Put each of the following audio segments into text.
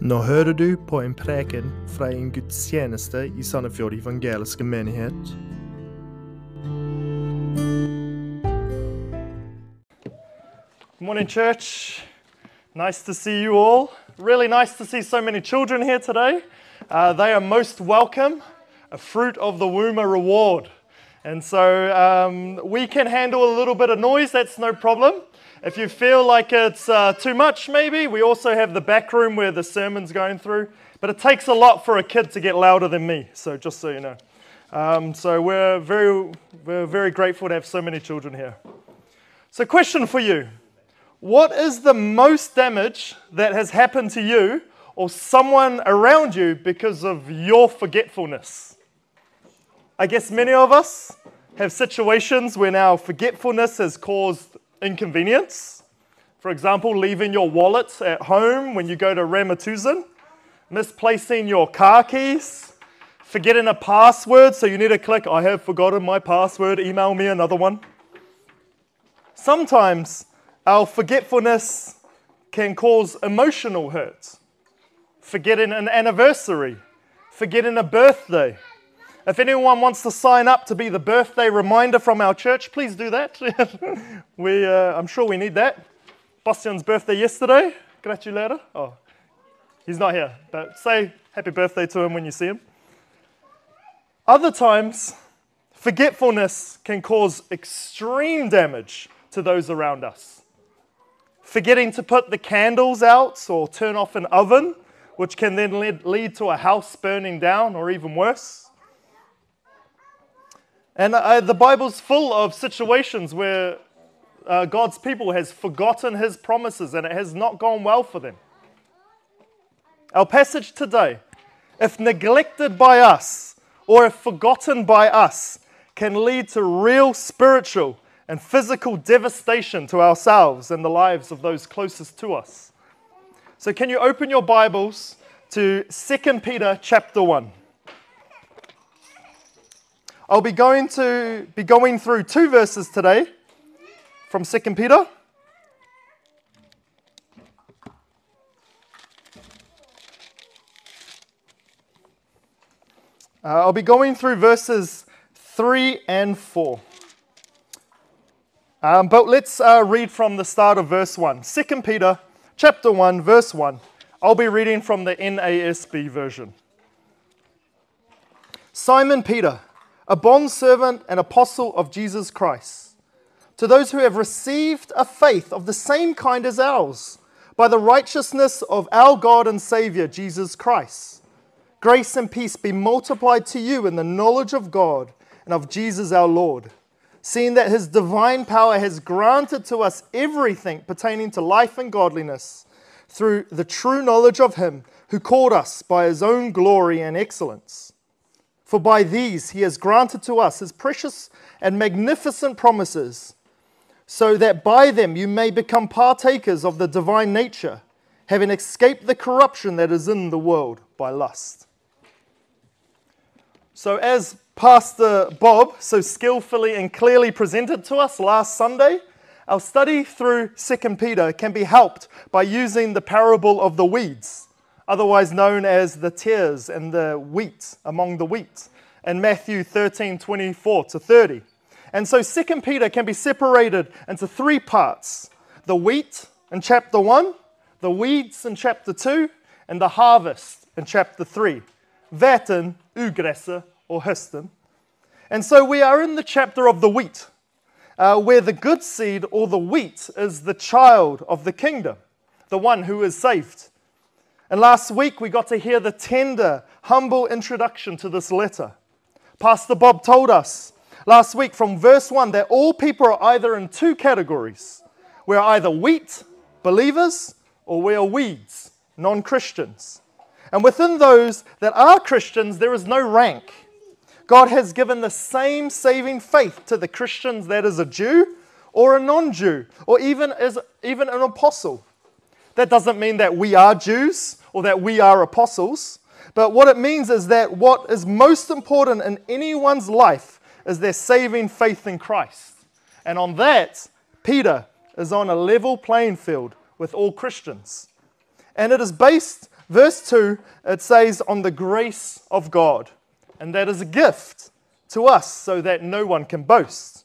Nå hører du på en preken fra en gudstjeneste i Sandefjord evangeliske menighet. Morning, church. Nice to see you all. Really nice to see so many children here today. Uh, they are most welcome. A fruit of the womb, a reward. And so um, we can handle a little bit of noise, that's no problem. If you feel like it's uh, too much, maybe, we also have the back room where the sermon's going through. But it takes a lot for a kid to get louder than me, so just so you know. Um, so we're very, we're very grateful to have so many children here. So, question for you What is the most damage that has happened to you or someone around you because of your forgetfulness? I guess many of us have situations when our forgetfulness has caused inconvenience. For example, leaving your wallet at home when you go to Rema 1000, misplacing your car keys, forgetting a password, so you need to click, I have forgotten my password, email me another one. Sometimes our forgetfulness can cause emotional hurt. Forgetting an anniversary, forgetting a birthday. If anyone wants to sign up to be the birthday reminder from our church, please do that. we, uh, I'm sure we need that. Bastian's birthday yesterday. Gratulera. Oh, he's not here, but say happy birthday to him when you see him. Other times, forgetfulness can cause extreme damage to those around us. Forgetting to put the candles out or turn off an oven, which can then lead, lead to a house burning down or even worse. And uh, the Bible's full of situations where uh, God's people has forgotten his promises and it has not gone well for them. Our passage today, if neglected by us or if forgotten by us, can lead to real spiritual and physical devastation to ourselves and the lives of those closest to us. So can you open your Bibles to 2 Peter chapter 1? I'll be going to be going through two verses today from 2 Peter. Uh, I'll be going through verses 3 and 4. Um, but let's uh, read from the start of verse 1. 2 Peter chapter 1, verse 1. I'll be reading from the NASB version. Simon Peter a bondservant and apostle of Jesus Christ, to those who have received a faith of the same kind as ours, by the righteousness of our God and Savior, Jesus Christ. Grace and peace be multiplied to you in the knowledge of God and of Jesus our Lord, seeing that his divine power has granted to us everything pertaining to life and godliness through the true knowledge of him who called us by his own glory and excellence for by these he has granted to us his precious and magnificent promises, so that by them you may become partakers of the divine nature, having escaped the corruption that is in the world by lust. So, as Pastor Bob so skillfully and clearly presented to us last Sunday, our study through 2 Peter can be helped by using the parable of the weeds otherwise known as the tares and the wheat among the wheat, in Matthew 13 24 to 30. And so 2 Peter can be separated into three parts the wheat in chapter 1, the weeds in chapter 2, and the harvest in chapter 3. Vaten, ugräse, or hösten. And so we are in the chapter of the wheat, uh, where the good seed or the wheat is the child of the kingdom, the one who is saved. And last week we got to hear the tender, humble introduction to this letter. Pastor Bob told us last week from verse 1 that all people are either in two categories. We're either wheat, believers, or we are weeds, non Christians. And within those that are Christians, there is no rank. God has given the same saving faith to the Christians that is a Jew or a non Jew, or even as even an apostle. That doesn't mean that we are Jews or that we are apostles, but what it means is that what is most important in anyone's life is their saving faith in Christ. And on that, Peter is on a level playing field with all Christians. And it is based Verse 2, it says, On the grace of God, and that is a gift to us so that no one can boast.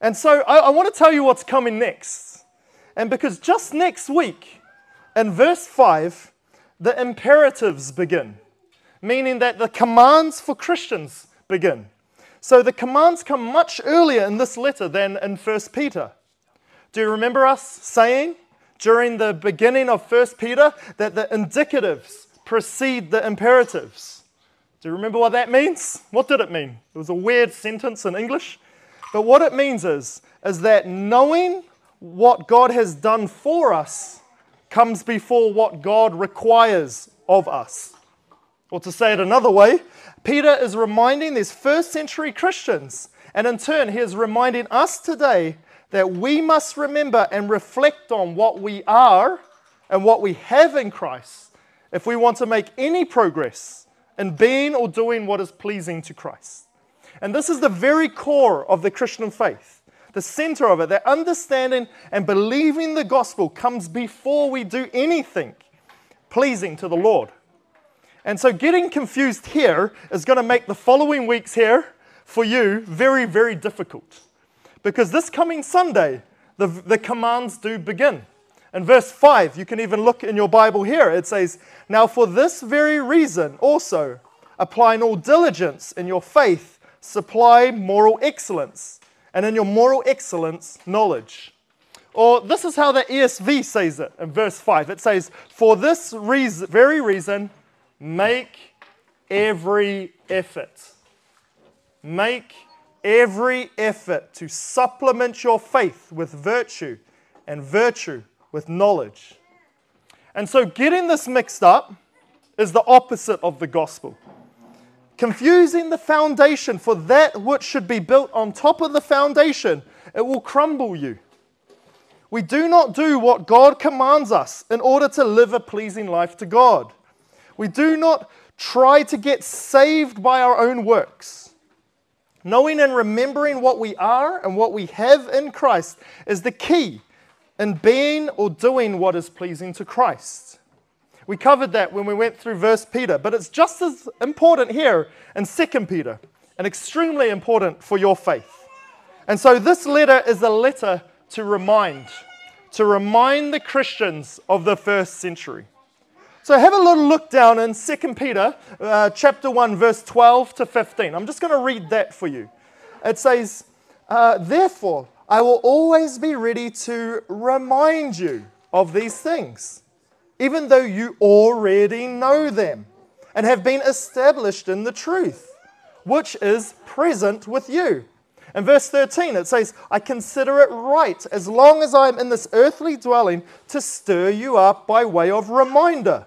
And so I, I want to tell you what's coming next. And because just next week, in verse 5, the imperatives begin, meaning that the commands for Christians begin. So the commands come much earlier in this letter than in 1 Peter. Do you remember us saying during the beginning of 1 Peter that the indicatives precede the imperatives? Do you remember what that means? What did it mean? It was a weird sentence in English. But what it means is, is that knowing what God has done for us comes before what God requires of us. Or to say it another way, Peter is reminding these first century Christians, and in turn, he is reminding us today that we must remember and reflect on what we are and what we have in Christ if we want to make any progress in being or doing what is pleasing to Christ. And this is the very core of the Christian faith, the center of it, that understanding and believing the gospel comes before we do anything pleasing to the Lord. And so getting confused here is going to make the following weeks here for you very, very difficult. Because this coming Sunday, the, the commands do begin. In verse 5, you can even look in your Bible here. It says, Now for this very reason also, applying all diligence in your faith, supply moral excellence, and in your moral excellence, knowledge. Or this is how the ESV says it in verse 5. It says, For this reason, very reason, Make every effort. Make every effort to supplement your faith with virtue and virtue with knowledge. And so, getting this mixed up is the opposite of the gospel. Confusing the foundation for that which should be built on top of the foundation, it will crumble you. We do not do what God commands us in order to live a pleasing life to God. We do not try to get saved by our own works. Knowing and remembering what we are and what we have in Christ is the key in being or doing what is pleasing to Christ. We covered that when we went through 1 Peter, but it's just as important here in 2 Peter and extremely important for your faith. And so this letter is a letter to remind, to remind the Christians of the first century. So have a little look down in 2 Peter uh, chapter 1, verse 12 to 15. I'm just going to read that for you. It says, uh, Therefore, I will always be ready to remind you of these things, even though you already know them and have been established in the truth, which is present with you. In verse 13, it says, I consider it right, as long as I am in this earthly dwelling, to stir you up by way of reminder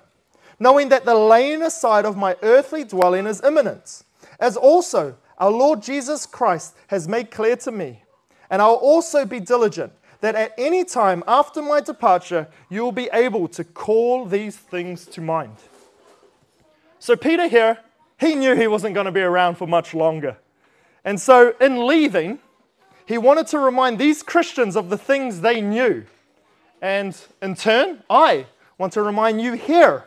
knowing that the laying aside of my earthly dwelling is imminent, as also our Lord Jesus Christ has made clear to me. And I'll also be diligent that at any time after my departure, you will be able to call these things to mind. So, Peter here, he knew he wasn't going to be around for much longer. And so, in leaving, he wanted to remind these Christians of the things they knew. And in turn, I want to remind you here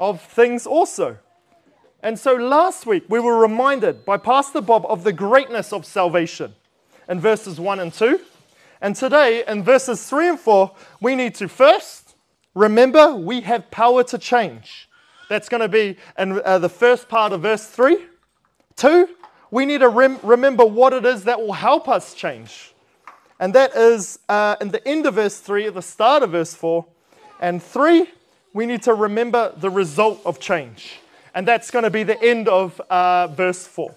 of things also. And so last week we were reminded by Pastor Bob of the greatness of salvation in verses 1 and 2. And today in verses 3 and 4, we need to first remember we have power to change. That's going to be in uh, the first part of verse 3. Two, we need to rem- remember what it is that will help us change. And that is uh, in the end of verse 3, at the start of verse 4. And three, we need to remember the result of change. And that's going to be the end of uh, verse 4.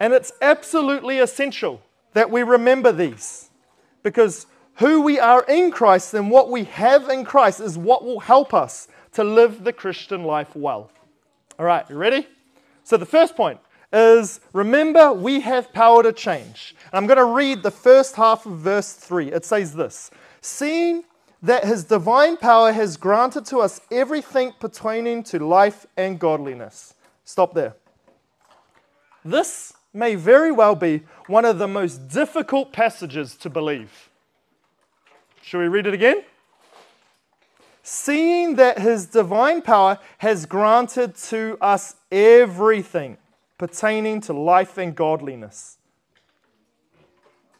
And it's absolutely essential that we remember these because who we are in Christ and what we have in Christ is what will help us to live the Christian life well. All right, you ready? So the first point is remember we have power to change. And I'm going to read the first half of verse 3. It says this Seeing that his divine power has granted to us everything pertaining to life and godliness. Stop there. This may very well be one of the most difficult passages to believe. Shall we read it again? seeing that his divine power has granted to us everything pertaining to life and godliness.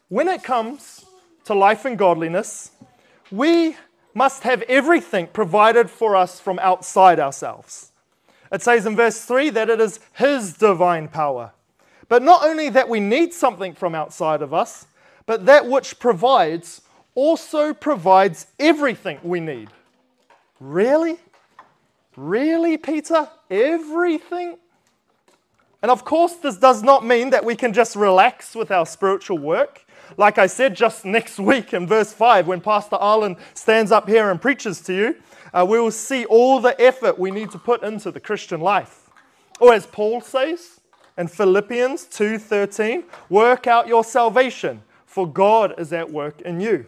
When it comes to life and godliness, we must have everything provided for us from outside ourselves. It says in verse 3 that it is His divine power. But not only that we need something from outside of us, but that which provides also provides everything we need. Really? Really, Peter? Everything? And of course, this does not mean that we can just relax with our spiritual work. Like I said just next week in verse 5, when Pastor Arlen stands up here and preaches to you, uh, we will see all the effort we need to put into the Christian life. Or as Paul says in Philippians 2:13, work out your salvation, for God is at work in you.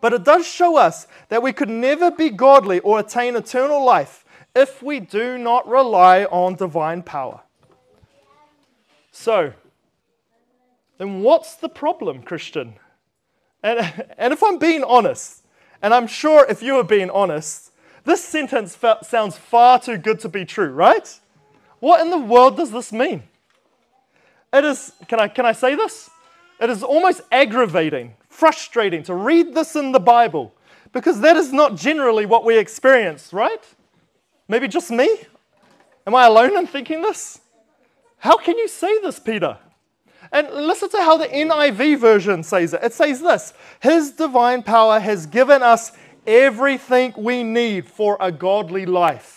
But it does show us that we could never be godly or attain eternal life if we do not rely on divine power. So, then what's the problem, Christian? And, and if I'm being honest, and I'm sure if you are being honest, this sentence sounds far too good to be true, right? What in the world does this mean? It is, can I, can I say this? It is almost aggravating, frustrating to read this in the Bible because that is not generally what we experience, right? Maybe just me? Am I alone in thinking this? How can you say this, Peter? And listen to how the NIV version says it. It says this His divine power has given us everything we need for a godly life.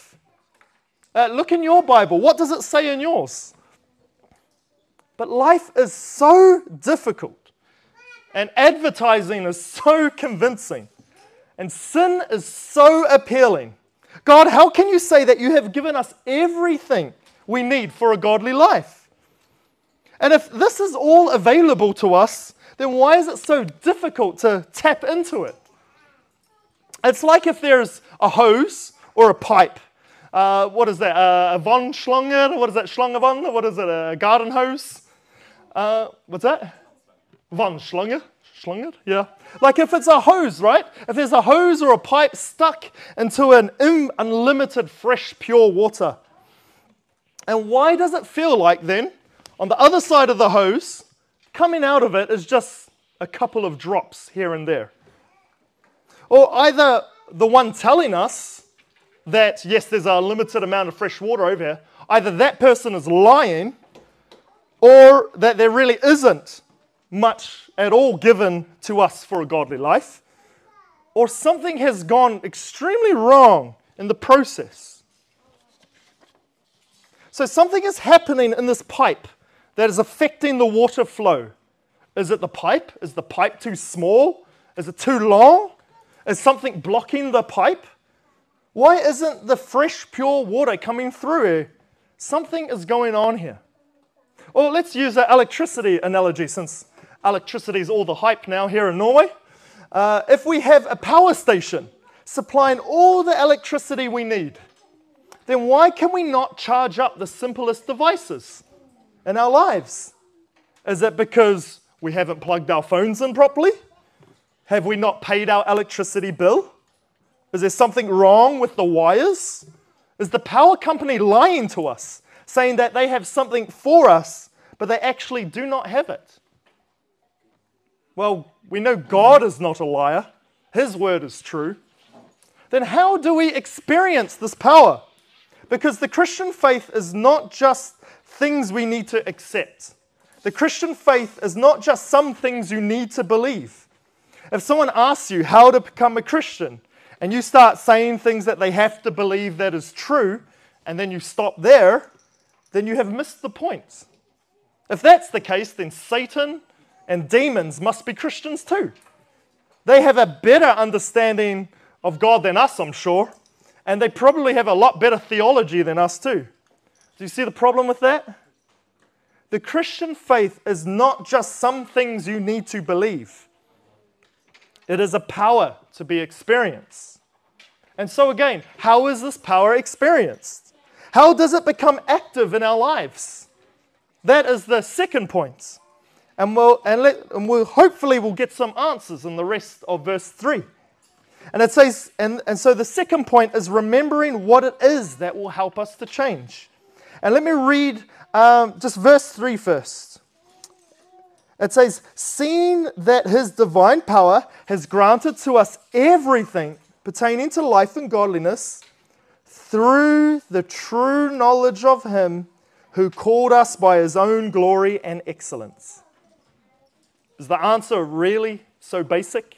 Uh, look in your Bible. What does it say in yours? But life is so difficult, and advertising is so convincing, and sin is so appealing. God, how can you say that you have given us everything we need for a godly life? And if this is all available to us, then why is it so difficult to tap into it? It's like if there's a hose or a pipe. Uh, what is that? Uh, a von Schlange? What is that? Schlange von? What is it? A garden hose? Uh, what's that? Von Schlange? Schlange? Yeah. Like if it's a hose, right? If there's a hose or a pipe stuck into an unlimited fresh, pure water. And why does it feel like then, on the other side of the hose, coming out of it is just a couple of drops here and there? Or either the one telling us that, yes, there's a limited amount of fresh water over here, either that person is lying or that there really isn't much at all given to us for a godly life, or something has gone extremely wrong in the process. So, something is happening in this pipe that is affecting the water flow. Is it the pipe? Is the pipe too small? Is it too long? Is something blocking the pipe? Why isn't the fresh, pure water coming through? Here? Something is going on here. Or let's use an electricity analogy since electricity is all the hype now here in Norway. Uh, if we have a power station supplying all the electricity we need, then why can we not charge up the simplest devices in our lives? Is it because we haven't plugged our phones in properly? Have we not paid our electricity bill? Is there something wrong with the wires? Is the power company lying to us? saying that they have something for us, but they actually do not have it. Well, we know God is not a liar, His word is true. Then how do we experience this power? Because the Christian faith is not just things we need to accept. The Christian faith is not just some things you need to believe. If someone asks you how to become a Christian, and you start saying things that they have to believe that is true, and then you stop there, then you have missed the point. If that's the case, then Satan and demons must be Christians too. They have a better understanding of God than us, I'm sure, and they probably have a lot better theology than us too. Do you see the problem with that? The Christian faith is not just some things you need to believe, it is a power to be experienced. And so, again, how is this power experienced? How does it become active in our lives? That is the second point. And we'll, and, let, and we'll hopefully we'll get some answers in the rest of verse 3. And it says, and, and so the second point is remembering what it is that will help us to change. And let me read um, just verse 3 first. It says, Seeing that his divine power has granted to us everything pertaining to life and godliness through the true knowledge of him who called us by his own glory and excellence. Is the answer really so basic?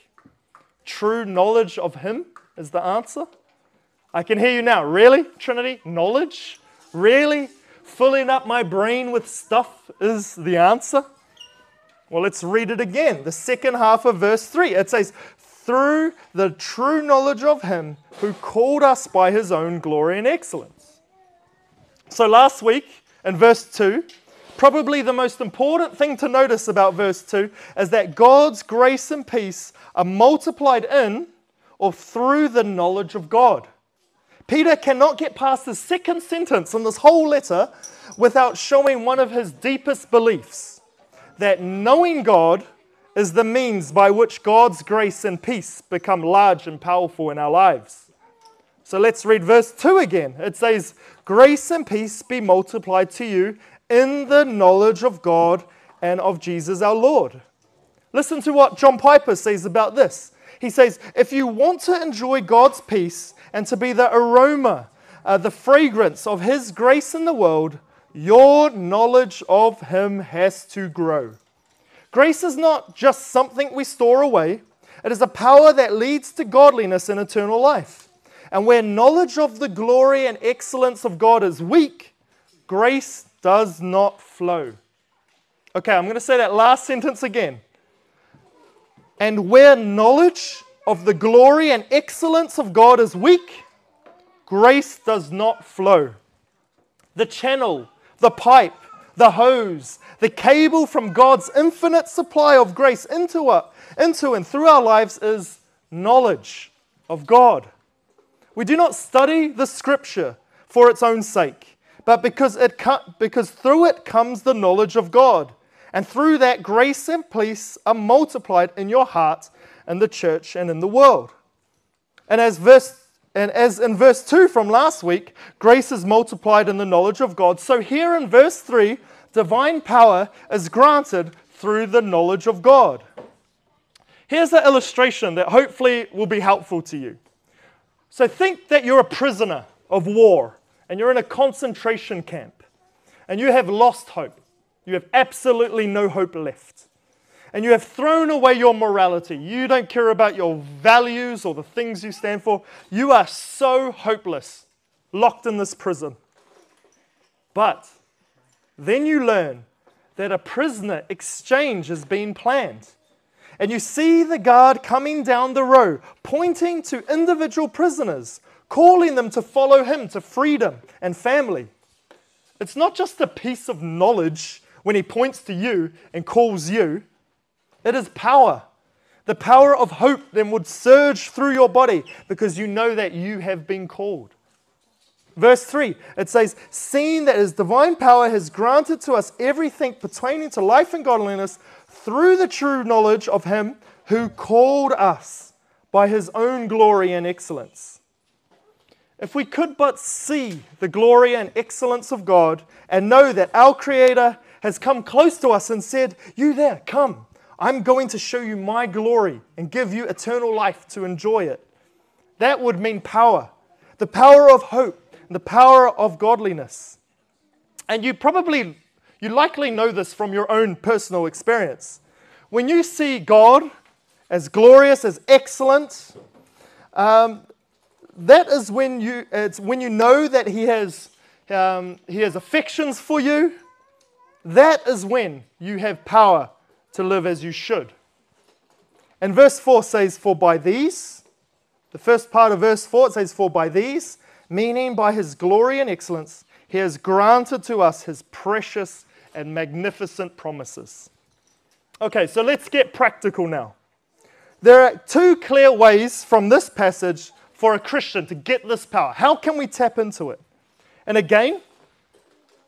True knowledge of him is the answer? I can hear you now. Really, Trinity? Knowledge? Really? Filling up my brain with stuff is the answer? Well, let's read it again. The second half of verse 3. It says, Through the true knowledge of him who called us by his own glory and excellence. So last week, in verse 2, probably the most important thing to notice about verse 2 is that God's grace and peace are multiplied in or through the knowledge of God. Peter cannot get past the second sentence in this whole letter without showing one of his deepest beliefs that knowing God is the means by which God's grace and peace become large and powerful in our lives. So let's read verse 2 again. It says, Grace and peace be multiplied to you in the knowledge of God and of Jesus our Lord. Listen to what John Piper says about this. He says, If you want to enjoy God's peace and to be the aroma, uh, the fragrance of His grace in the world, your knowledge of Him has to grow. Grace is not just something we store away, it is a power that leads to godliness and eternal life. And where knowledge of the glory and excellence of God is weak, grace does not flow. Okay, I'm going to say that last sentence again. And where knowledge of the glory and excellence of God is weak, grace does not flow. The channel, the pipe, the hose, the cable from God's infinite supply of grace into, our, into and through our lives is knowledge of God. We do not study the scripture for its own sake, but because, it, because through it comes the knowledge of God. And through that, grace and peace are multiplied in your heart, in the church, and in the world. And as, verse, and as in verse 2 from last week, grace is multiplied in the knowledge of God. So here in verse 3, divine power is granted through the knowledge of God. Here's an illustration that hopefully will be helpful to you. So think that you're a prisoner of war and you're in a concentration camp and you have lost hope. You have absolutely no hope left. And you have thrown away your morality. You don't care about your values or the things you stand for. You are so hopeless, locked in this prison. But then you learn that a prisoner exchange has been planned and you see the guard coming down the row, pointing to individual prisoners, calling them to follow him to freedom and family. It's not just a piece of knowledge when he points to you and calls you, it is power. The power of hope then would surge through your body because you know that you have been called. Verse 3, it says, Seeing that his divine power has granted to us everything pertaining to life and godliness through the true knowledge of Him who called us by His own glory and excellence. If we could but see the glory and excellence of God and know that our Creator has come close to us and said, You there, come. I'm going to show you my glory and give you eternal life to enjoy it. That would mean power the power of hope, and the power of godliness. And you probably you likely know this from your own personal experience. When you see God as glorious, as excellent, um, that is when you, it's when you know that He has, um, he has affections for you. That is when you have power to live as you should. And verse 4 says, For by these, the first part of verse 4, it says, For by these, meaning by his glory and excellence, he has granted to us his precious and magnificent promises. Okay, so let's get practical now. There are two clear ways from this passage for a Christian to get this power. How can we tap into it? And again,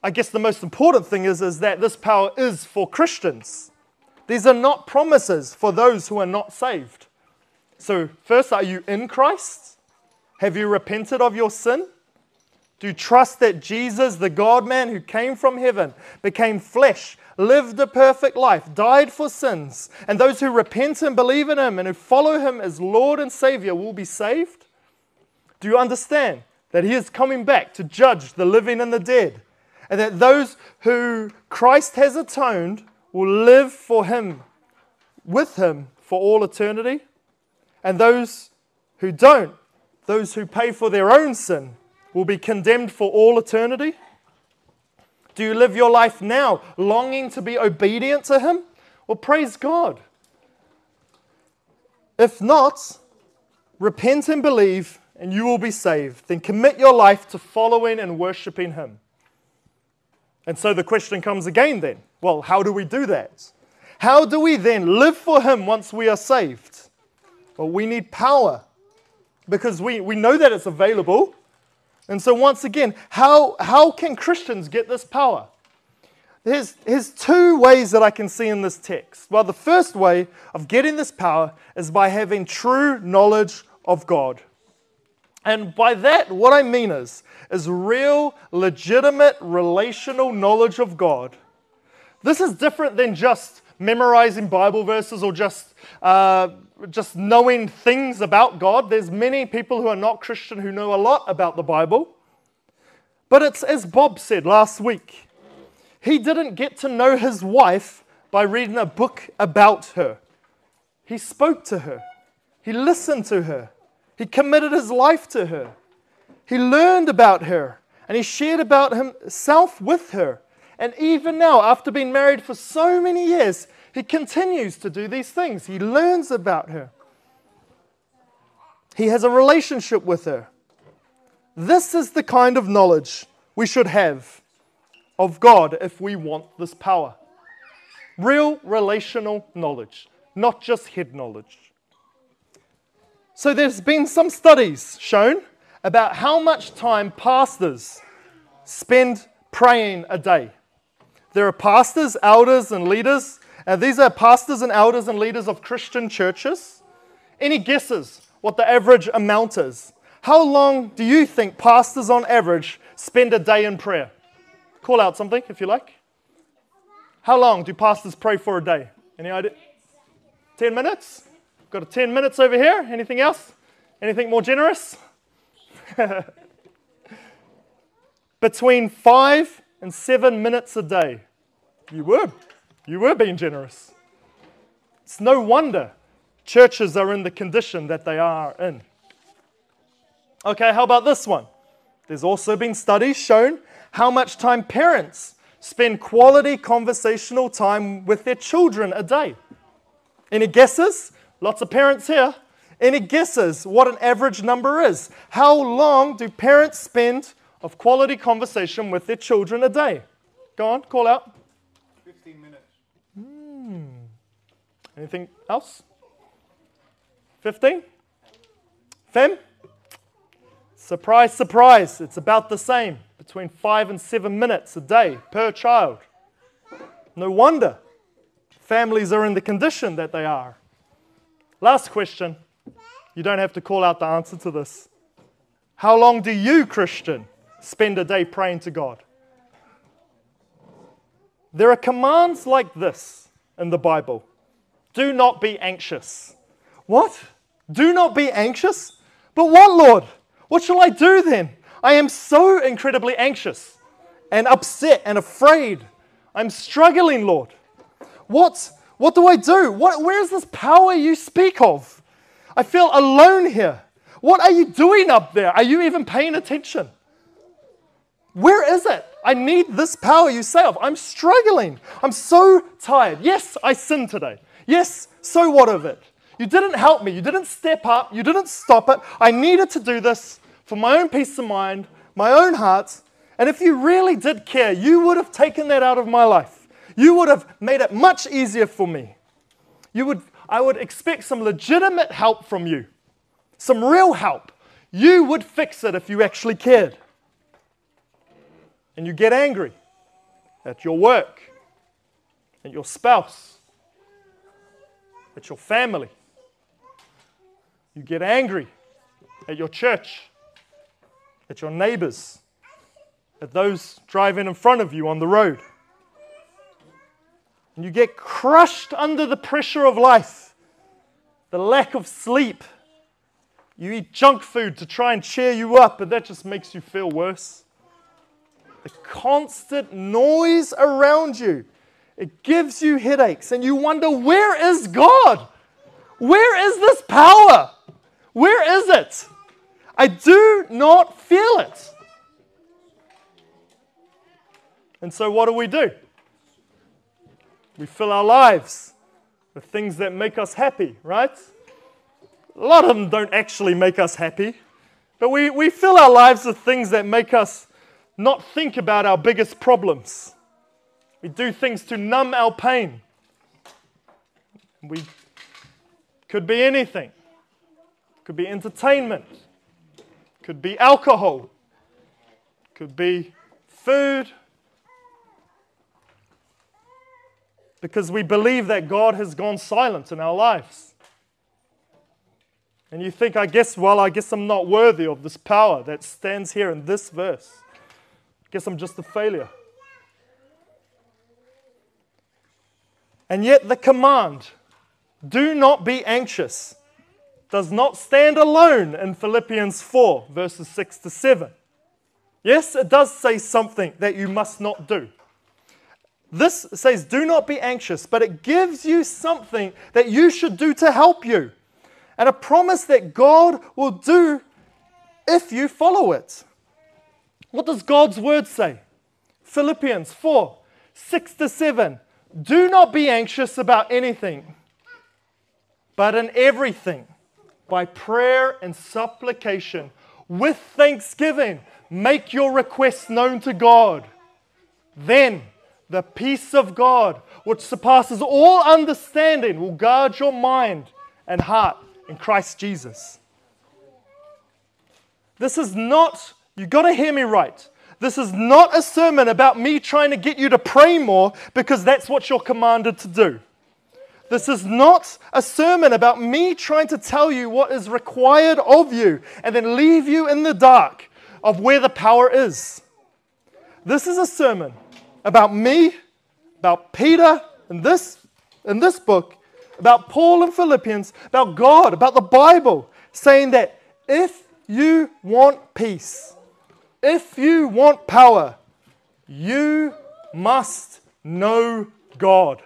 I guess the most important thing is, is that this power is for Christians. These are not promises for those who are not saved. So, first, are you in Christ? Have you repented of your sin? Do you trust that Jesus, the God man who came from heaven, became flesh, lived a perfect life, died for sins, and those who repent and believe in him and who follow him as Lord and Savior will be saved? Do you understand that he is coming back to judge the living and the dead? And that those who Christ has atoned will live for him, with him for all eternity? And those who don't, those who pay for their own sin, will be condemned for all eternity? Do you live your life now longing to be obedient to Him? Well, praise God. If not, repent and believe, and you will be saved. Then commit your life to following and worshiping Him. And so the question comes again then well, how do we do that? How do we then live for Him once we are saved? Well, we need power because we, we know that it's available. And so, once again, how, how can Christians get this power? There's, there's two ways that I can see in this text. Well, the first way of getting this power is by having true knowledge of God. And by that, what I mean is, is real, legitimate, relational knowledge of God. This is different than just memorizing Bible verses or just, uh, just knowing things about God. There's many people who are not Christian who know a lot about the Bible. But it's as Bob said last week he didn't get to know his wife by reading a book about her. He spoke to her, he listened to her, he committed his life to her, he learned about her, and he shared about himself with her. And even now, after being married for so many years, he continues to do these things. He learns about her. He has a relationship with her. This is the kind of knowledge we should have of God if we want this power. Real relational knowledge, not just head knowledge. So, there's been some studies shown about how much time pastors spend praying a day. There are pastors, elders, and leaders and these are pastors and elders and leaders of Christian churches. Any guesses what the average amount is? How long do you think pastors on average spend a day in prayer? Call out something if you like. How long do pastors pray for a day? Any idea? 10 minutes? Got a 10 minutes over here. Anything else? Anything more generous? Between five and seven minutes a day. You would. You were being generous. It's no wonder churches are in the condition that they are in. Okay, how about this one? There's also been studies shown how much time parents spend quality conversational time with their children a day. Any guesses? Lots of parents here. Any guesses what an average number is? How long do parents spend of quality conversation with their children a day? Go on, call out. 15 minutes. Hmm. Anything else? 15? Fem? Surprise, surprise, it's about the same, between five and seven minutes a day per child. No wonder families are in the condition that they are. Last question. You don't have to call out the answer to this. How long do you, Christian, spend a day praying to God? There are commands like this in the Bible do not be anxious. What? Do not be anxious? But what, Lord? What shall I do then? I am so incredibly anxious and upset and afraid. I'm struggling, Lord. What, what do I do? What, where is this power you speak of? I feel alone here. What are you doing up there? Are you even paying attention? Where is it? I need this power you say of. I'm struggling. I'm so tired. Yes, I sinned today. Yes, so what of it? You didn't help me. You didn't step up. You didn't stop it. I needed to do this for my own peace of mind, my own heart. And if you really did care, you would have taken that out of my life. You would have made it much easier for me. You would, I would expect some legitimate help from you, some real help. You would fix it if you actually cared. And you get angry at your work, at your spouse, at your family. You get angry at your church, at your neighbors, at those driving in front of you on the road. And you get crushed under the pressure of life, the lack of sleep. You eat junk food to try and cheer you up, but that just makes you feel worse. The constant noise around you, it gives you headaches, and you wonder, where is God? Where is this power? Where is it? I do not feel it. And so, what do we do? We fill our lives with things that make us happy, right? A lot of them don't actually make us happy, but we, we fill our lives with things that make us not think about our biggest problems. We do things to numb our pain. We could be anything. Could be entertainment. Could be alcohol. Could be food. Because we believe that God has gone silent in our lives. And you think, I guess, well, I guess I'm not worthy of this power that stands here in this verse. I guess I'm just a failure. And yet, the command, do not be anxious, does not stand alone in Philippians 4, verses 6 to 7. Yes, it does say something that you must not do. This says, do not be anxious, but it gives you something that you should do to help you, and a promise that God will do if you follow it. What does God's word say? Philippians 4 6 to 7. Do not be anxious about anything, but in everything by prayer and supplication with thanksgiving. Make your requests known to God. Then the peace of God, which surpasses all understanding, will guard your mind and heart in Christ Jesus. This is not, you got to hear me right. This is not a sermon about me trying to get you to pray more because that's what you're commanded to do. This is not a sermon about me trying to tell you what is required of you and then leave you in the dark of where the power is. This is a sermon about me, about Peter and this, in this book, about Paul and Philippians, about God, about the Bible, saying that if you want peace, if you want power, you must know God.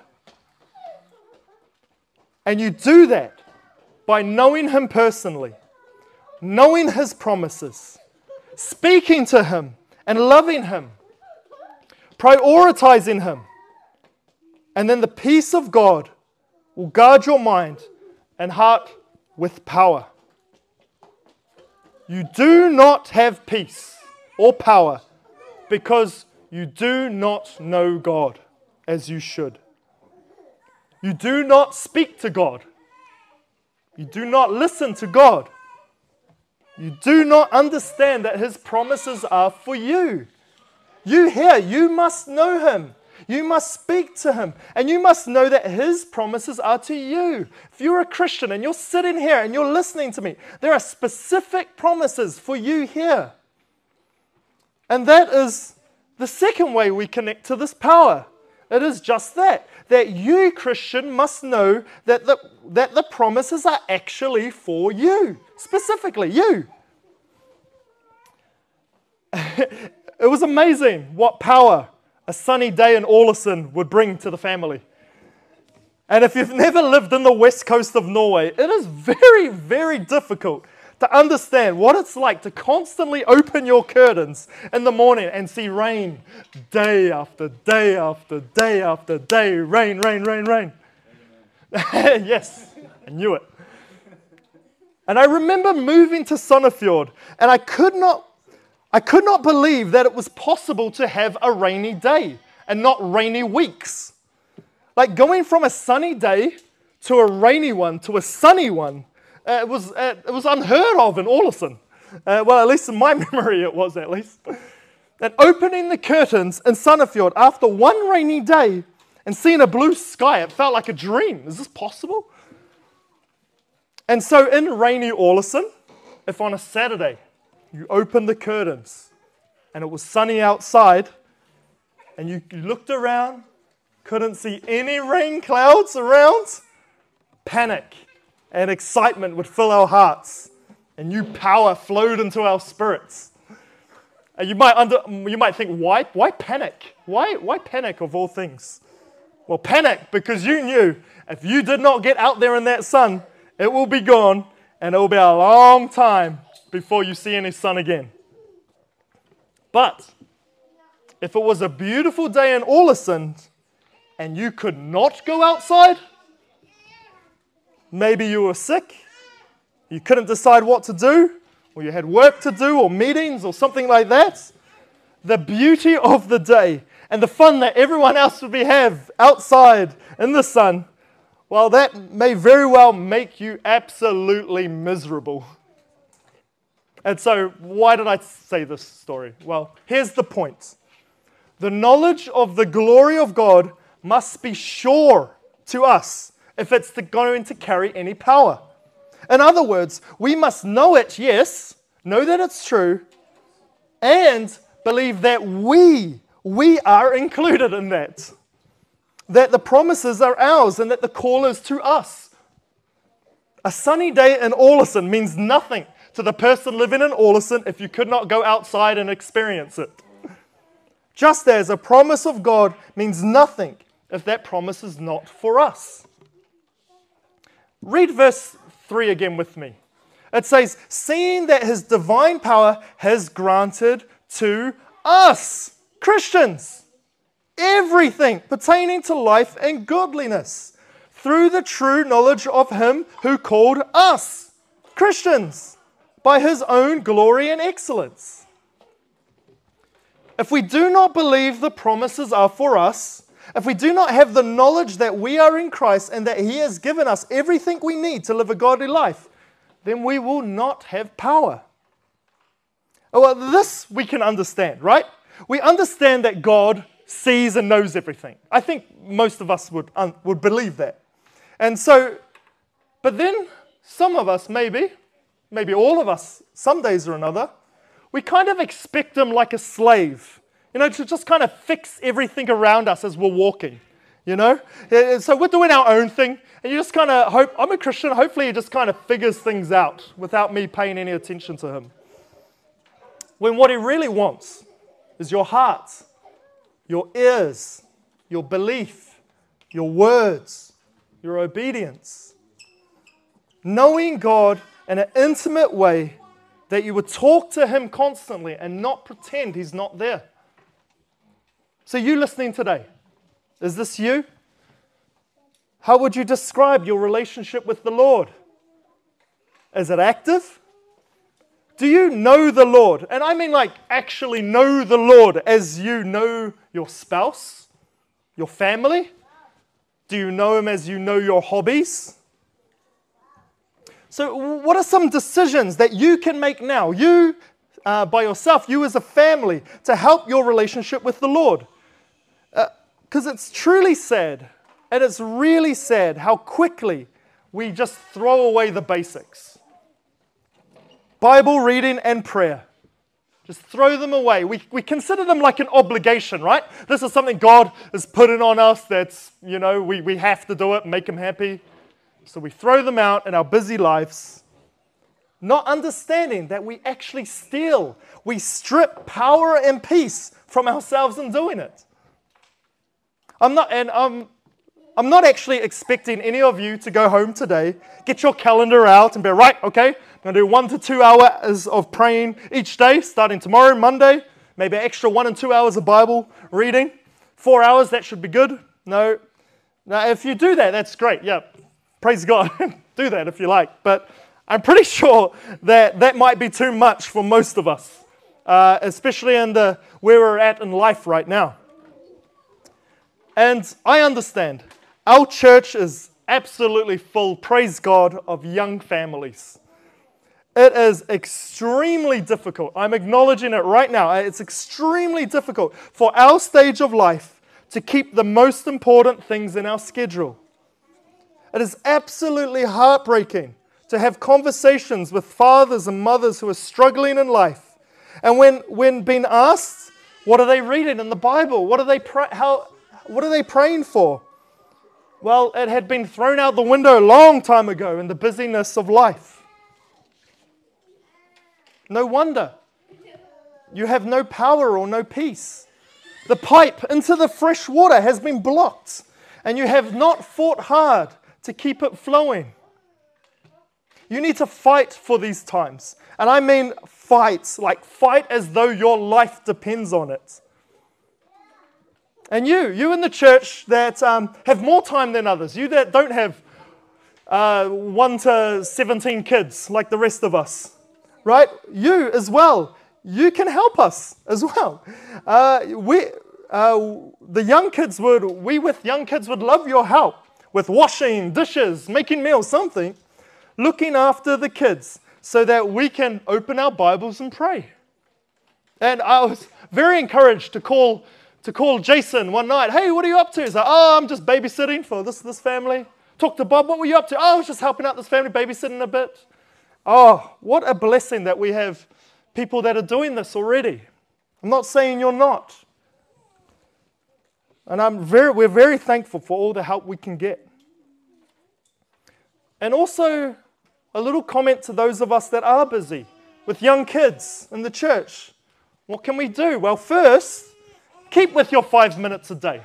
And you do that by knowing Him personally, knowing His promises, speaking to Him and loving Him, prioritizing Him. And then the peace of God will guard your mind and heart with power. You do not have peace or power because you do not know God as you should. You do not speak to God. You do not listen to God. You do not understand that His promises are for you. You here, you must know Him. You must speak to Him. And you must know that His promises are to you. If you're a Christian and you're sitting here and you're listening to me, there are specific promises for you here. And that is the second way we connect to this power. It is just that that you, Christian, must know that the, that the promises are actually for you, specifically you. it was amazing what power a sunny day in Ålesund would bring to the family. And if you've never lived in the west coast of Norway, it is very, very difficult to understand what it's like to constantly open your curtains in the morning and see rain day after day after day after day. Rain, rain, rain, rain. yes, I knew it. And I remember moving to Sandefjord, and I could not, I could not believe that it was possible to have a rainy day and not rainy weeks. Like going from a sunny day to a rainy one to a sunny one uh, it, was, uh, it was unheard of in Ålesund. Uh, well, at least in my memory, it was at least. And opening the curtains in Sandefjord after one rainy day and seeing a blue sky, it felt like a dream. Is this possible? And so in rainy Ålesund, if on a Saturday you opened the curtains and it was sunny outside and you looked around, couldn't see any rain clouds around, panic and excitement would fill our hearts and new power flowed into our spirits. And you might, under, you might think, why, why panic? Why, why panic of all things? Well, panic because you knew if you did not get out there in that sun, it will be gone and it will be a long time before you see any sun again. But if it was a beautiful day in Ålesund and you could not go outside, maybe you were sick, you couldn't decide what to do, or you had work to do, or meetings, or something like that, the beauty of the day and the fun that everyone else would be have outside in the sun, well, that may very well make you absolutely miserable. And so, why did I say this story? Well, here's the point the knowledge of the glory of God must be sure to us if it's going to carry any power. In other words, we must know it, yes, know that it's true, and believe that we, we are included in that. That the promises are ours and that the call is to us. A sunny day in Ålesund means nothing to the person living in Ålesund if you could not go outside and experience it. Just as a promise of God means nothing if that promise is not for us. Read verse 3 again with me. It says, Seeing that his divine power has granted to us, Christians, everything pertaining to life and godliness through the true knowledge of him who called us, Christians, by his own glory and excellence. If we do not believe the promises are for us, if we do not have the knowledge that we are in Christ and that He has given us everything we need to live a godly life, then we will not have power. Oh, well, this we can understand, right? We understand that God sees and knows everything. I think most of us would, would believe that. And so, but then some of us, maybe, maybe all of us, some days or another, we kind of expect Him like a slave you know, to just kind of fix everything around us as we're walking, you know? Eh, eh, so we're doing our own thing, and you just kind of hope, I'm a Christian, hopefully he just kind of figures things out without me paying any attention to him. When what he really wants is your heart, your ears, your belief, your words, your obedience. Knowing God in an intimate way that you would talk to Him constantly and not pretend He's not there. So, you listening today, is this you? How would you describe your relationship with the Lord? Is it active? Do you know the Lord? And I mean, like, actually know the Lord as you know your spouse, your family? Do you know Him as you know your hobbies? So, what are some decisions that you can make now, you uh, by yourself, you as a family, to help your relationship with the Lord? Because it's truly sad, and it's really sad how quickly we just throw away the basics Bible reading and prayer. Just throw them away. We, we consider them like an obligation, right? This is something God is putting on us that's, you know, we, we have to do it, make Him happy. So we throw them out in our busy lives, not understanding that we actually steal, we strip power and peace from ourselves in doing it. I'm not, and I'm, I'm not actually expecting any of you to go home today, get your calendar out, and be right, okay, I'm going to do one to two hours of praying each day, starting tomorrow, Monday, maybe extra one and two hours of Bible reading. Four hours, that should be good. No. Now, if you do that, that's great. Yeah, praise God. do that if you like. But I'm pretty sure that that might be too much for most of us, uh, especially in the where we're at in life right now. And I understand. Our church is absolutely full, praise God, of young families. It is extremely difficult. I'm acknowledging it right now. It's extremely difficult for our stage of life to keep the most important things in our schedule. It is absolutely heartbreaking to have conversations with fathers and mothers who are struggling in life. And when, when being asked, what are they reading in the Bible? What are they, how, what are they praying for? Well, it had been thrown out the window a long time ago in the busyness of life. No wonder. You have no power or no peace. The pipe into the fresh water has been blocked, and you have not fought hard to keep it flowing. You need to fight for these times. And I mean fight, like fight as though your life depends on it. And you, you in the church that um, have more time than others, you that don't have uh, 1 to 17 kids like the rest of us, right? You as well, you can help us as well. Uh, we, uh, the young kids would, we with young kids would love your help with washing, dishes, making meals, something, looking after the kids so that we can open our Bibles and pray. And I was very encouraged to call to call Jason one night. Hey, what are you up to? He's like, oh, I'm just babysitting for this, this family. Talk to Bob, what were you up to? Oh, I was just helping out this family, babysitting a bit. Oh, what a blessing that we have people that are doing this already. I'm not saying you're not. And I'm very, we're very thankful for all the help we can get. And also, a little comment to those of us that are busy with young kids in the church. What can we do? Well, first, Keep with your five minutes a day.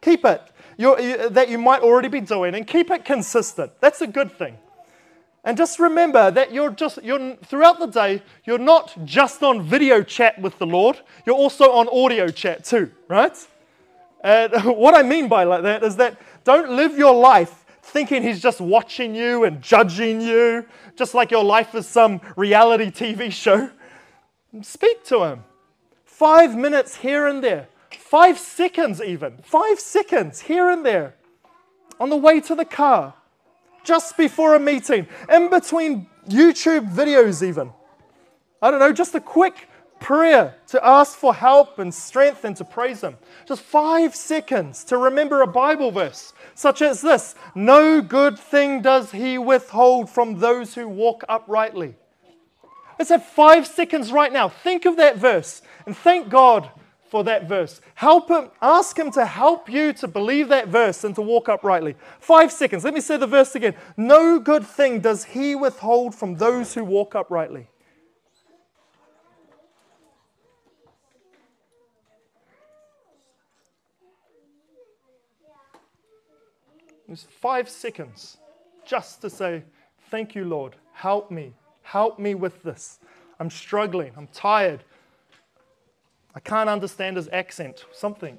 Keep it. You, that you might already be doing and keep it consistent. That's a good thing. And just remember that you're just you're throughout the day, you're not just on video chat with the Lord, you're also on audio chat too, right? And what I mean by like that is that don't live your life thinking he's just watching you and judging you, just like your life is some reality TV show. Speak to him. Five minutes here and there. Five seconds, even. Five seconds here and there. On the way to the car. Just before a meeting. In between YouTube videos, even. I don't know, just a quick prayer to ask for help and strength and to praise Him. Just five seconds to remember a Bible verse, such as this No good thing does He withhold from those who walk uprightly. Let's have five seconds right now. Think of that verse and thank God for that verse. Help him, ask him to help you to believe that verse and to walk uprightly. Five seconds. Let me say the verse again. No good thing does he withhold from those who walk uprightly. It's five seconds just to say, Thank you, Lord. Help me. Help me with this. I'm struggling. I'm tired. I can't understand his accent. Something.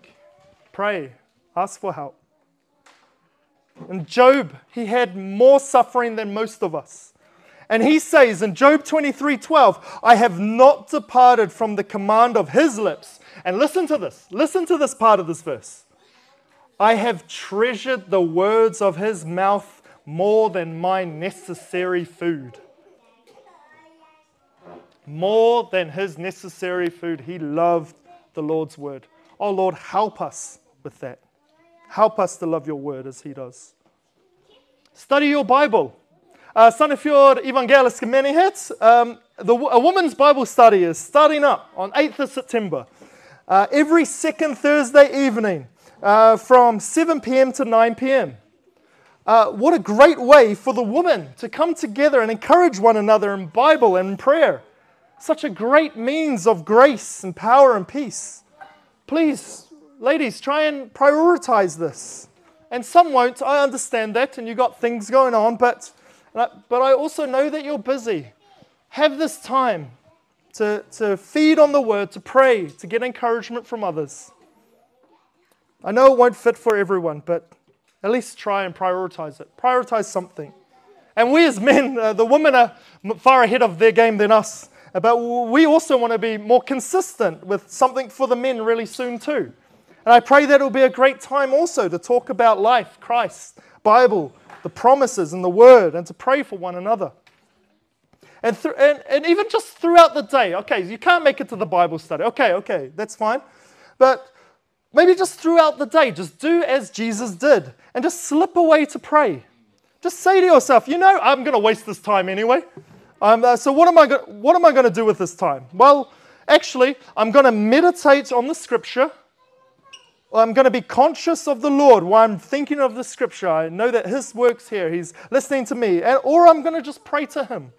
Pray. Ask for help. And Job, he had more suffering than most of us. And he says in Job 23 12, I have not departed from the command of his lips. And listen to this. Listen to this part of this verse. I have treasured the words of his mouth more than my necessary food more than his necessary food. He loved the Lord's word. Oh Lord, help us with that. Help us to love your word as he does. Study your Bible. Uh, Sandefjord Evangelisk Menighet, um, the, a woman's Bible study is starting up on 8th of September. Uh, every second Thursday evening uh, from 7 p.m. to 9 p.m. Uh, what a great way for the women to come together and encourage one another in Bible and in prayer. Such a great means of grace and power and peace. Please, ladies, try and prioritize this. And some won't. I understand that, and you've got things going on, but, but I also know that you're busy. Have this time to, to feed on the word, to pray, to get encouragement from others. I know it won't fit for everyone, but at least try and prioritize it. Prioritize something. And we as men, uh, the women are far ahead of their game than us. But we also want to be more consistent with something for the men really soon, too. And I pray that it'll be a great time also to talk about life, Christ, Bible, the promises, and the Word, and to pray for one another. And, th- and, and even just throughout the day, okay, you can't make it to the Bible study. Okay, okay, that's fine. But maybe just throughout the day, just do as Jesus did and just slip away to pray. Just say to yourself, you know, I'm going to waste this time anyway. Um, uh, so what am I go- what am I going to do with this time? Well, actually, I'm going to meditate on the scripture. I'm going to be conscious of the Lord while I'm thinking of the scripture. I know that His work's here. He's listening to me. And, or I'm going to just pray to Him.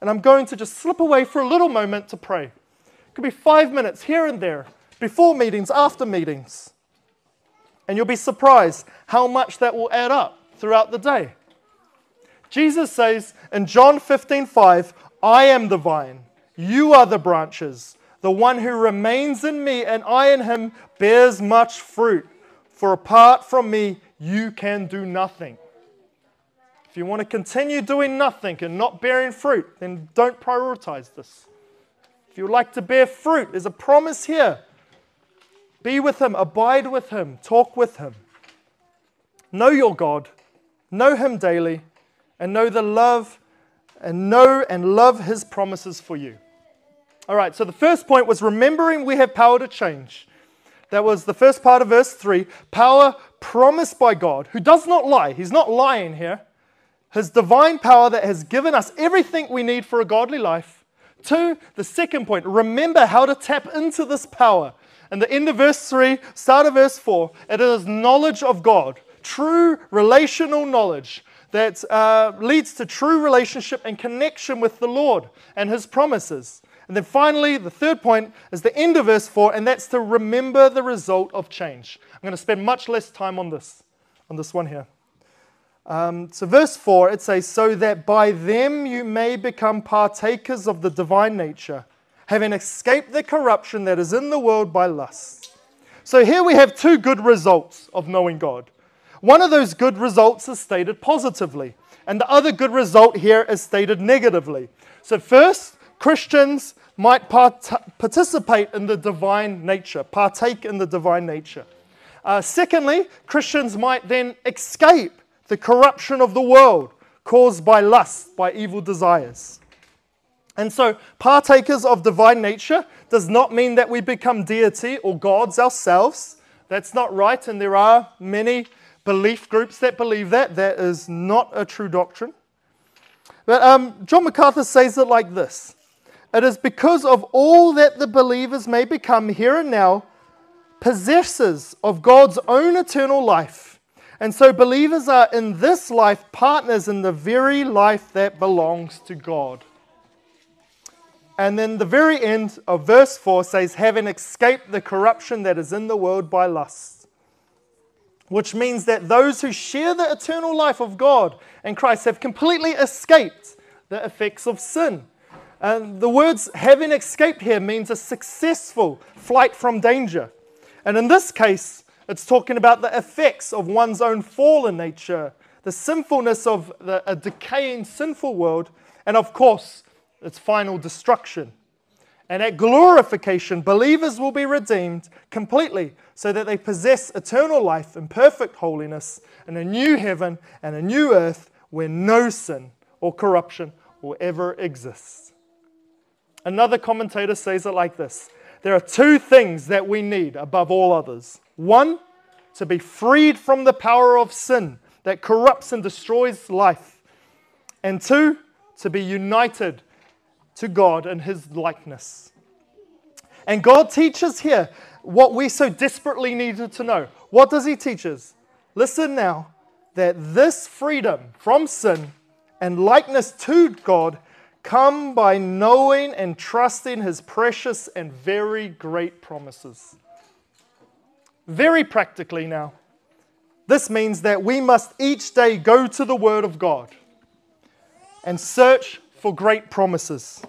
And I'm going to just slip away for a little moment to pray. It could be five minutes here and there, before meetings, after meetings. And you'll be surprised how much that will add up throughout the day. Jesus says in John 15 5, I am the vine, you are the branches. The one who remains in me and I in him bears much fruit. For apart from me, you can do nothing. If you want to continue doing nothing and not bearing fruit, then don't prioritize this. If you like to bear fruit, there's a promise here. Be with him, abide with him, talk with him. Know your God, know him daily, and know the love and know and love his promises for you. All right, so the first point was remembering we have power to change. That was the first part of verse 3 power promised by God, who does not lie. He's not lying here. His divine power that has given us everything we need for a godly life. Two, the second point, remember how to tap into this power. And the end of verse 3, start of verse 4, it is knowledge of God, true relational knowledge that uh, leads to true relationship and connection with the Lord and His promises. And then finally, the third point is the end of verse 4, and that's to remember the result of change. I'm going to spend much less time on this, on this one here. Um, so, verse 4, it says, So that by them you may become partakers of the divine nature, having escaped the corruption that is in the world by lust. So, here we have two good results of knowing God. One of those good results is stated positively, and the other good result here is stated negatively. So, first, Christians might part- participate in the divine nature, partake in the divine nature. Uh, secondly, Christians might then escape the corruption of the world caused by lust, by evil desires. And so, partakers of divine nature does not mean that we become deity or gods ourselves. That's not right, and there are many belief groups that believe that. That is not a true doctrine. But um, John MacArthur says it like this it is because of all that the believers may become here and now, possessors of God's own eternal life. And so believers are in this life partners in the very life that belongs to God. And then the very end of verse 4 says, having escaped the corruption that is in the world by lust. Which means that those who share the eternal life of God and Christ have completely escaped the effects of sin. And the words having escaped here means a successful flight from danger. And in this case, it's talking about the effects of one's own fallen nature, the sinfulness of the, a decaying sinful world, and of course, its final destruction. And at glorification, believers will be redeemed completely so that they possess eternal life and perfect holiness in a new heaven and a new earth where no sin or corruption will ever exist. Another commentator says it like this There are two things that we need above all others. One, to be freed from the power of sin that corrupts and destroys life. And two, to be united to God in His likeness. And God teaches here what we so desperately needed to know. What does He teach us? Listen now that this freedom from sin and likeness to God come by knowing and trusting his precious and very great promises. Very practically now, this means that we must each day go to the Word of God and search for great promises.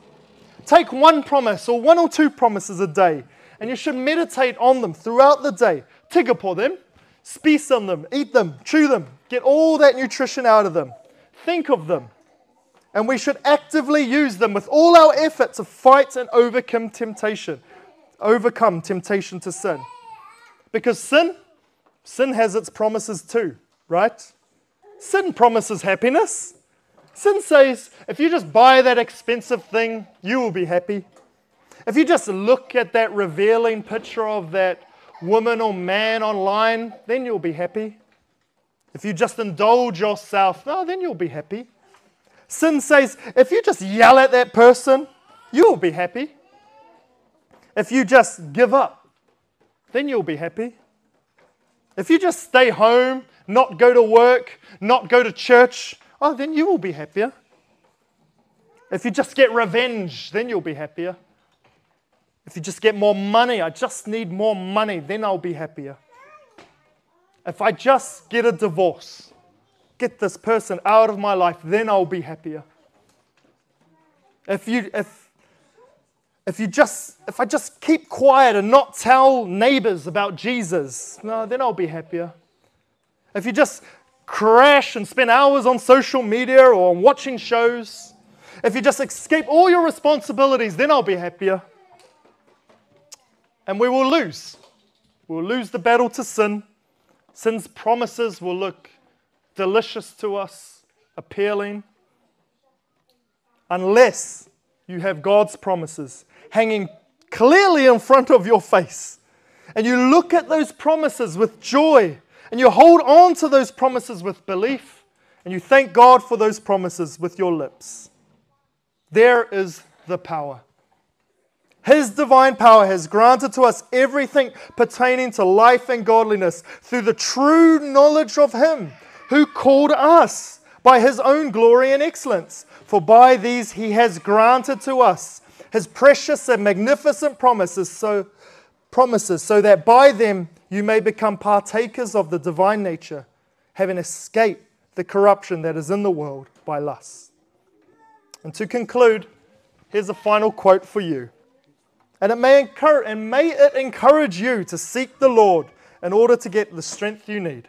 Take one promise or one or two promises a day, and you should meditate on them throughout the day. Tigapore them, speak on them, eat them, chew them, get all that nutrition out of them. Think of them and we should actively use them with all our effort to fight and overcome temptation. Overcome temptation to sin. Because sin, sin has its promises too, right? Sin promises happiness. Sin says, if you just buy that expensive thing, you will be happy. If you just look at that revealing picture of that woman or man online, then you'll be happy. if you just indulge yourself, no, then you'll be happy. Sin says, if you just yell at that person, you'll be happy. If you just give up, then you'll be happy. If you just stay home, not go to work, not go to church, oh, then you will be happier. If you just get revenge, then you'll be happier. If you just get more money, I just need more money, then I'll be happier. If I just get a divorce, get this person out of my life, then I'll be happier. If you if if you just if I just keep quiet and not tell neighbors about Jesus, no, then I'll be happier. If you just crash and spend hours on social media or on watching shows, if you just escape all your responsibilities, then I'll be happier. And we will lose. We'll lose the battle to sin. Sin's promises will look delicious to us, appealing, unless you have God's promises hanging clearly in front of your face. And you look at those promises with joy, and you hold on to those promises with belief, and you thank God for those promises with your lips. There is the power. His divine power has granted to us everything pertaining to life and godliness through the true knowledge of Him who called us by His own glory and excellence. For by these He has granted to us His precious and magnificent promises, so, promises, so that by them you may become partakers of the divine nature, having escaped the corruption that is in the world by lust. And to conclude, here's a final quote for you. And it may encourage, and may it encourage you to seek the Lord in order to get the strength you need.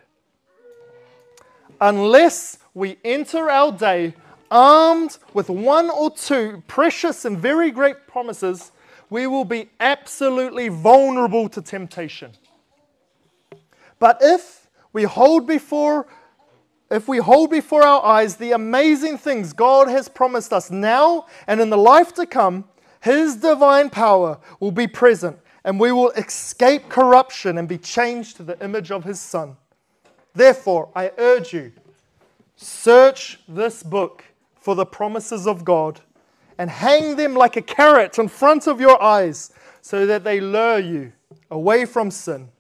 Unless we enter our day armed with one or two precious and very great promises, we will be absolutely vulnerable to temptation. But if we hold before if we hold before our eyes the amazing things God has promised us now and in the life to come, his divine power will be present, and we will escape corruption and be changed to the image of His Son. Therefore, I urge you search this book for the promises of God and hang them like a carrot in front of your eyes so that they lure you away from sin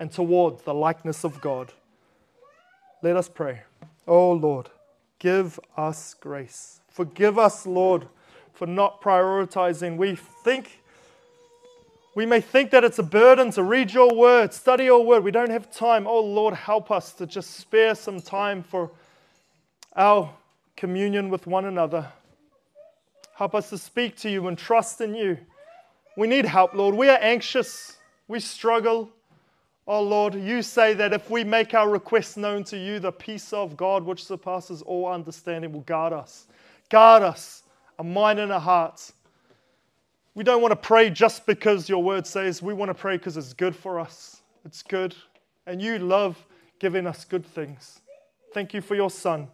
and toward the likeness of God. Let us pray. Oh Lord, give us grace. Forgive us, Lord for not prioritizing. We think, we may think that it's a burden to read your word, study your word. We don't have time. Oh Lord, help us to just spare some time for our communion with one another. Help us to speak to you and trust in you. We need help, Lord. We are anxious. We struggle. Oh Lord, you say that if we make our requests known to you, the peace of God, which surpasses all understanding, will guard us. Guard us a mind and a heart. We don't want to pray just because your word says. We want to pray because it's good for us. It's good. And you love giving us good things. Thank you for your Son.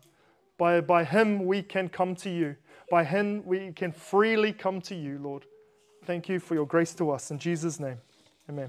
By, by him we can come to you. By him we can freely come to you, Lord. Thank you for your grace to us. In Jesus' name, amen.